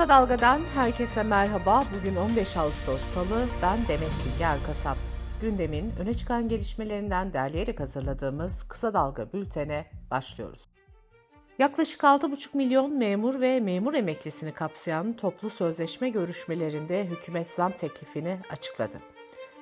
Kısa Dalga'dan herkese merhaba. Bugün 15 Ağustos Salı. Ben Demet Bilge Erkasap. Gündemin öne çıkan gelişmelerinden derleyerek hazırladığımız Kısa Dalga bültene başlıyoruz. Yaklaşık 6,5 milyon memur ve memur emeklisini kapsayan toplu sözleşme görüşmelerinde hükümet zam teklifini açıkladı.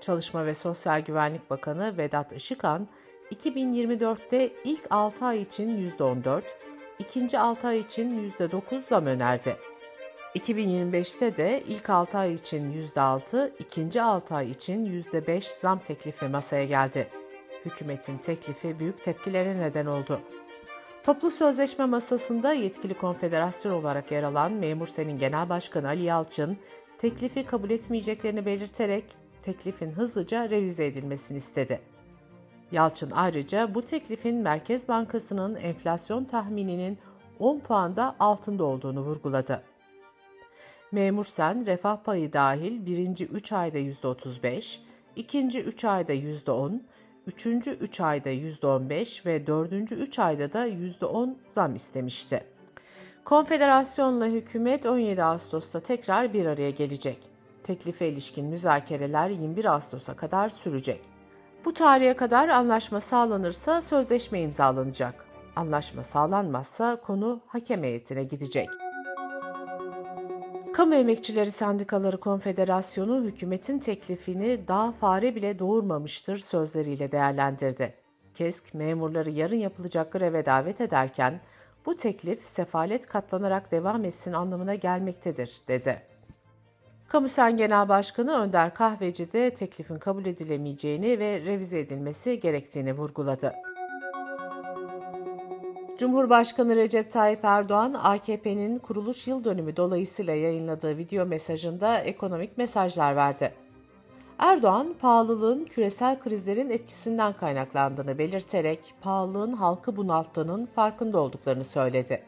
Çalışma ve Sosyal Güvenlik Bakanı Vedat Işıkhan, 2024'te ilk 6 ay için %14, ikinci 6 ay için %9 zam önerdi. 2025'te de ilk 6 ay için %6, ikinci 6 ay için %5 zam teklifi masaya geldi. Hükümetin teklifi büyük tepkilere neden oldu. Toplu sözleşme masasında yetkili konfederasyon olarak yer alan Memur Sen'in Genel Başkanı Ali Yalçın, teklifi kabul etmeyeceklerini belirterek teklifin hızlıca revize edilmesini istedi. Yalçın ayrıca bu teklifin Merkez Bankası'nın enflasyon tahmininin 10 puanda altında olduğunu vurguladı. Memur sen refah payı dahil birinci 3 ayda %35, ikinci 3 ayda %10, üçüncü 3 ayda %15 ve dördüncü 3 ayda da %10 zam istemişti. Konfederasyonla hükümet 17 Ağustos'ta tekrar bir araya gelecek. Teklife ilişkin müzakereler 21 Ağustos'a kadar sürecek. Bu tarihe kadar anlaşma sağlanırsa sözleşme imzalanacak. Anlaşma sağlanmazsa konu hakem heyetine gidecek. Kamu Emekçileri Sendikaları Konfederasyonu hükümetin teklifini daha fare bile doğurmamıştır sözleriyle değerlendirdi. KESK memurları yarın yapılacak greve davet ederken bu teklif sefalet katlanarak devam etsin anlamına gelmektedir dedi. Kamusen Genel Başkanı Önder Kahveci de teklifin kabul edilemeyeceğini ve revize edilmesi gerektiğini vurguladı. Cumhurbaşkanı Recep Tayyip Erdoğan, AKP'nin kuruluş yıl dönümü dolayısıyla yayınladığı video mesajında ekonomik mesajlar verdi. Erdoğan, pahalılığın küresel krizlerin etkisinden kaynaklandığını belirterek pahalılığın halkı bunalttığının farkında olduklarını söyledi.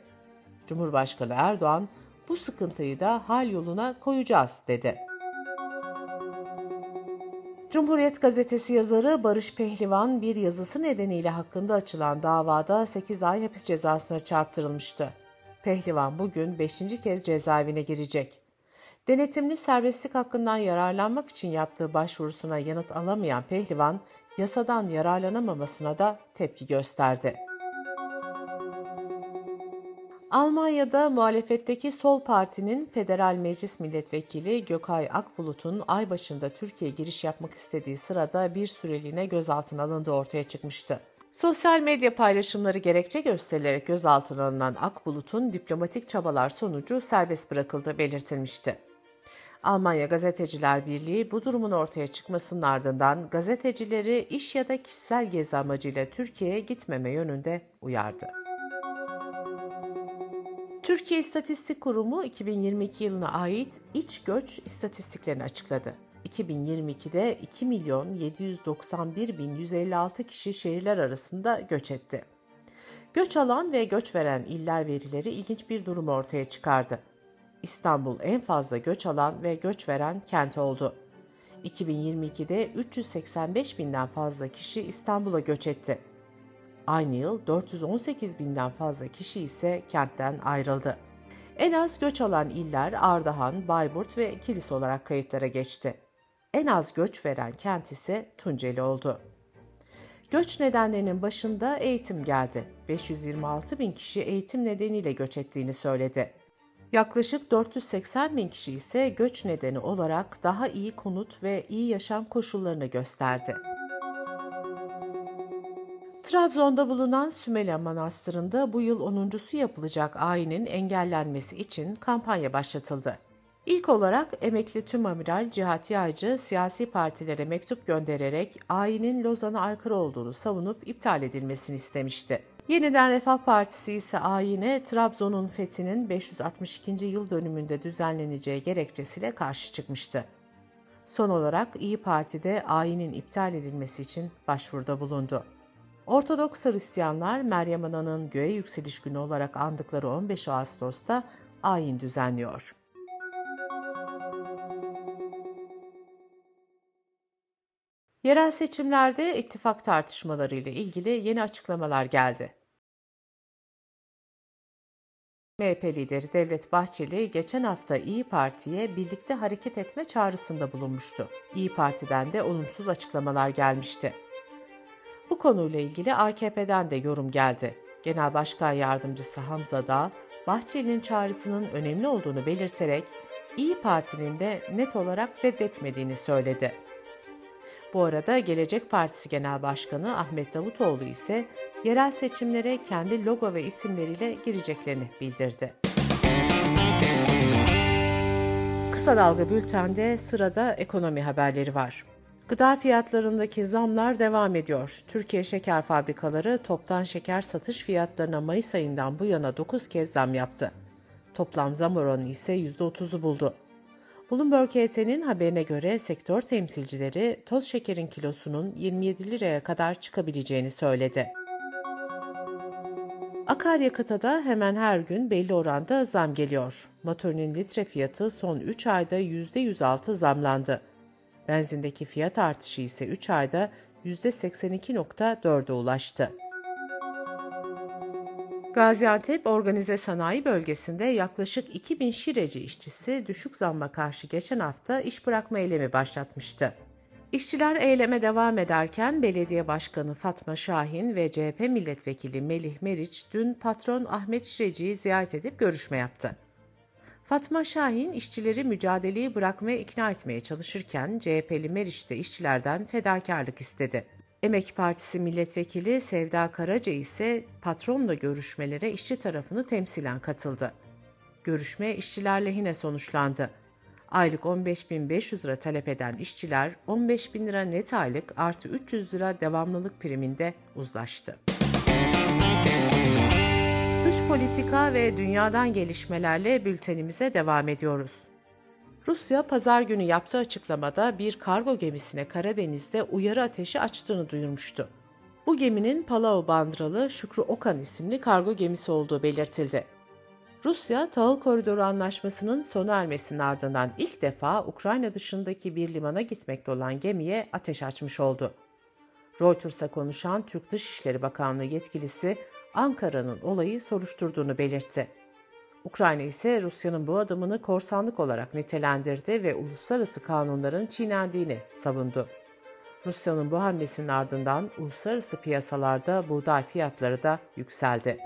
Cumhurbaşkanı Erdoğan, bu sıkıntıyı da hal yoluna koyacağız dedi. Cumhuriyet Gazetesi yazarı Barış Pehlivan bir yazısı nedeniyle hakkında açılan davada 8 ay hapis cezasına çarptırılmıştı. Pehlivan bugün 5. kez cezaevine girecek. Denetimli serbestlik hakkından yararlanmak için yaptığı başvurusuna yanıt alamayan Pehlivan, yasadan yararlanamamasına da tepki gösterdi. Almanya'da muhalefetteki Sol Parti'nin Federal Meclis Milletvekili Gökay Akbulut'un ay başında Türkiye giriş yapmak istediği sırada bir süreliğine gözaltına alındığı ortaya çıkmıştı. Sosyal medya paylaşımları gerekçe gösterilerek gözaltına alınan Akbulut'un diplomatik çabalar sonucu serbest bırakıldığı belirtilmişti. Almanya Gazeteciler Birliği bu durumun ortaya çıkmasının ardından gazetecileri iş ya da kişisel gezi amacıyla Türkiye'ye gitmeme yönünde uyardı. Türkiye İstatistik Kurumu 2022 yılına ait iç göç istatistiklerini açıkladı. 2022'de 2 milyon 791 bin 156 kişi şehirler arasında göç etti. Göç alan ve göç veren iller verileri ilginç bir durum ortaya çıkardı. İstanbul en fazla göç alan ve göç veren kent oldu. 2022'de 385 binden fazla kişi İstanbul'a göç etti. Aynı yıl 418 binden fazla kişi ise kentten ayrıldı. En az göç alan iller Ardahan, Bayburt ve Kilis olarak kayıtlara geçti. En az göç veren kent ise Tunceli oldu. Göç nedenlerinin başında eğitim geldi. 526 bin kişi eğitim nedeniyle göç ettiğini söyledi. Yaklaşık 480 bin kişi ise göç nedeni olarak daha iyi konut ve iyi yaşam koşullarını gösterdi. Trabzon'da bulunan Sümela Manastırı'nda bu yıl 10.sü yapılacak ayinin engellenmesi için kampanya başlatıldı. İlk olarak emekli tüm amiral Cihat Yaycı siyasi partilere mektup göndererek ayinin Lozan'a aykırı olduğunu savunup iptal edilmesini istemişti. Yeniden Refah Partisi ise ayine Trabzon'un fethinin 562. yıl dönümünde düzenleneceği gerekçesiyle karşı çıkmıştı. Son olarak İyi Parti de ayinin iptal edilmesi için başvuruda bulundu. Ortodoks Hristiyanlar Meryem Ana'nın göğe yükseliş günü olarak andıkları 15 Ağustos'ta ayin düzenliyor. Yerel seçimlerde ittifak tartışmaları ile ilgili yeni açıklamalar geldi. MHP lideri Devlet Bahçeli geçen hafta İyi Parti'ye birlikte hareket etme çağrısında bulunmuştu. İyi Parti'den de olumsuz açıklamalar gelmişti. Bu konuyla ilgili AKP'den de yorum geldi. Genel Başkan Yardımcısı Hamza Dağ, Bahçeli'nin çağrısının önemli olduğunu belirterek İyi Parti'nin de net olarak reddetmediğini söyledi. Bu arada Gelecek Partisi Genel Başkanı Ahmet Davutoğlu ise yerel seçimlere kendi logo ve isimleriyle gireceklerini bildirdi. Kısa Dalga Bülten'de sırada ekonomi haberleri var. Gıda fiyatlarındaki zamlar devam ediyor. Türkiye Şeker Fabrikaları toptan şeker satış fiyatlarına Mayıs ayından bu yana 9 kez zam yaptı. Toplam zam oranı ise %30'u buldu. Bloomberg HT'nin haberine göre sektör temsilcileri toz şekerin kilosunun 27 liraya kadar çıkabileceğini söyledi. Akaryakıta da hemen her gün belli oranda zam geliyor. Motorinin litre fiyatı son 3 ayda %106 zamlandı. Benzindeki fiyat artışı ise 3 ayda %82.4'e ulaştı. Gaziantep Organize Sanayi Bölgesi'nde yaklaşık 2000 şireci işçisi düşük zamma karşı geçen hafta iş bırakma eylemi başlatmıştı. İşçiler eyleme devam ederken Belediye Başkanı Fatma Şahin ve CHP Milletvekili Melih Meriç dün patron Ahmet Şireci'yi ziyaret edip görüşme yaptı. Fatma Şahin işçileri mücadeleyi bırakmaya ikna etmeye çalışırken CHP'li Meriç de işçilerden fedakarlık istedi. Emek Partisi milletvekili Sevda Karaca ise patronla görüşmelere işçi tarafını temsilen katıldı. Görüşme işçiler lehine sonuçlandı. Aylık 15.500 lira talep eden işçiler 15.000 lira net aylık artı 300 lira devamlılık priminde uzlaştı. Dış politika ve dünyadan gelişmelerle bültenimize devam ediyoruz. Rusya pazar günü yaptığı açıklamada bir kargo gemisine Karadeniz'de uyarı ateşi açtığını duyurmuştu. Bu geminin Palau bandıralı Şükrü Okan isimli kargo gemisi olduğu belirtildi. Rusya, Tahıl Koridoru Anlaşması'nın sona ermesinin ardından ilk defa Ukrayna dışındaki bir limana gitmekte olan gemiye ateş açmış oldu. Reuters'a konuşan Türk Dışişleri Bakanlığı yetkilisi Ankara'nın olayı soruşturduğunu belirtti. Ukrayna ise Rusya'nın bu adımını korsanlık olarak nitelendirdi ve uluslararası kanunların çiğnendiğini savundu. Rusya'nın bu hamlesinin ardından uluslararası piyasalarda buğday fiyatları da yükseldi.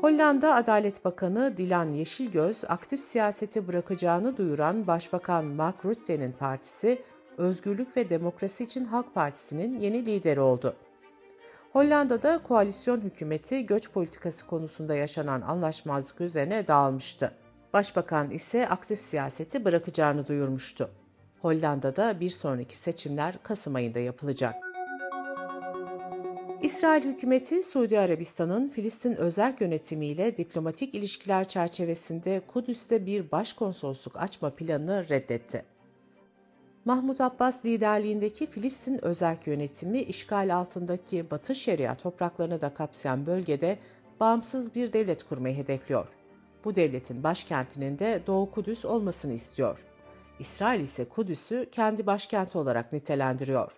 Hollanda Adalet Bakanı Dilan Yeşilgöz aktif siyaseti bırakacağını duyuran Başbakan Mark Rutte'nin partisi Özgürlük ve Demokrasi için Halk Partisi'nin yeni lideri oldu. Hollanda'da koalisyon hükümeti göç politikası konusunda yaşanan anlaşmazlık üzerine dağılmıştı. Başbakan ise aktif siyaseti bırakacağını duyurmuştu. Hollanda'da bir sonraki seçimler Kasım ayında yapılacak. İsrail hükümeti Suudi Arabistan'ın Filistin özerk yönetimiyle diplomatik ilişkiler çerçevesinde Kudüs'te bir başkonsolosluk açma planını reddetti. Mahmut Abbas liderliğindeki Filistin özerk yönetimi işgal altındaki Batı Şeria topraklarını da kapsayan bölgede bağımsız bir devlet kurmayı hedefliyor. Bu devletin başkentinin de Doğu Kudüs olmasını istiyor. İsrail ise Kudüs'ü kendi başkenti olarak nitelendiriyor.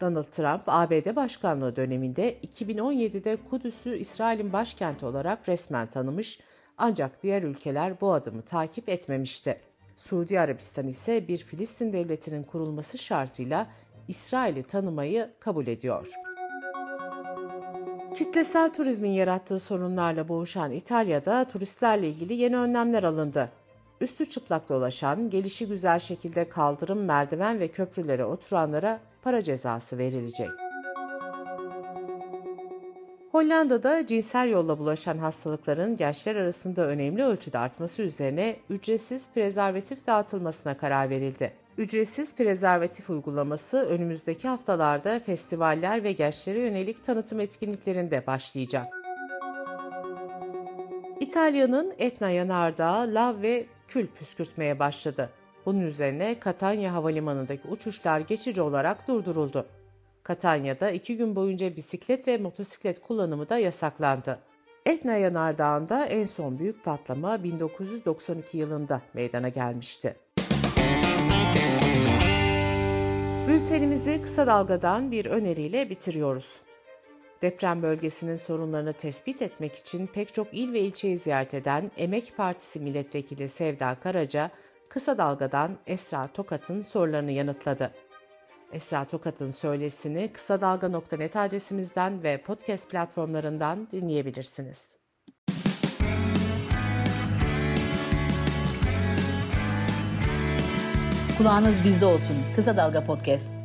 Donald Trump, ABD başkanlığı döneminde 2017'de Kudüs'ü İsrail'in başkenti olarak resmen tanımış ancak diğer ülkeler bu adımı takip etmemişti. Suudi Arabistan ise bir Filistin devletinin kurulması şartıyla İsrail'i tanımayı kabul ediyor. Kitlesel turizmin yarattığı sorunlarla boğuşan İtalya'da turistlerle ilgili yeni önlemler alındı. Üstü çıplak dolaşan, gelişi güzel şekilde kaldırım, merdiven ve köprülere oturanlara para cezası verilecek. Hollanda'da cinsel yolla bulaşan hastalıkların gençler arasında önemli ölçüde artması üzerine ücretsiz prezervatif dağıtılmasına karar verildi. Ücretsiz prezervatif uygulaması önümüzdeki haftalarda festivaller ve gençlere yönelik tanıtım etkinliklerinde başlayacak. İtalya'nın Etna yanardağı lav ve kül püskürtmeye başladı. Bunun üzerine Katanya Havalimanı'ndaki uçuşlar geçici olarak durduruldu. Katanya'da iki gün boyunca bisiklet ve motosiklet kullanımı da yasaklandı. Etna Yanardağı'nda en son büyük patlama 1992 yılında meydana gelmişti. Bültenimizi kısa dalgadan bir öneriyle bitiriyoruz. Deprem bölgesinin sorunlarını tespit etmek için pek çok il ve ilçeyi ziyaret eden Emek Partisi Milletvekili Sevda Karaca, Kısa Dalga'dan Esra Tokat'ın sorularını yanıtladı. Esra Tokat'ın söylesini kısa dalga.net adresimizden ve podcast platformlarından dinleyebilirsiniz. Kulağınız bizde olsun. Kısa Dalga Podcast.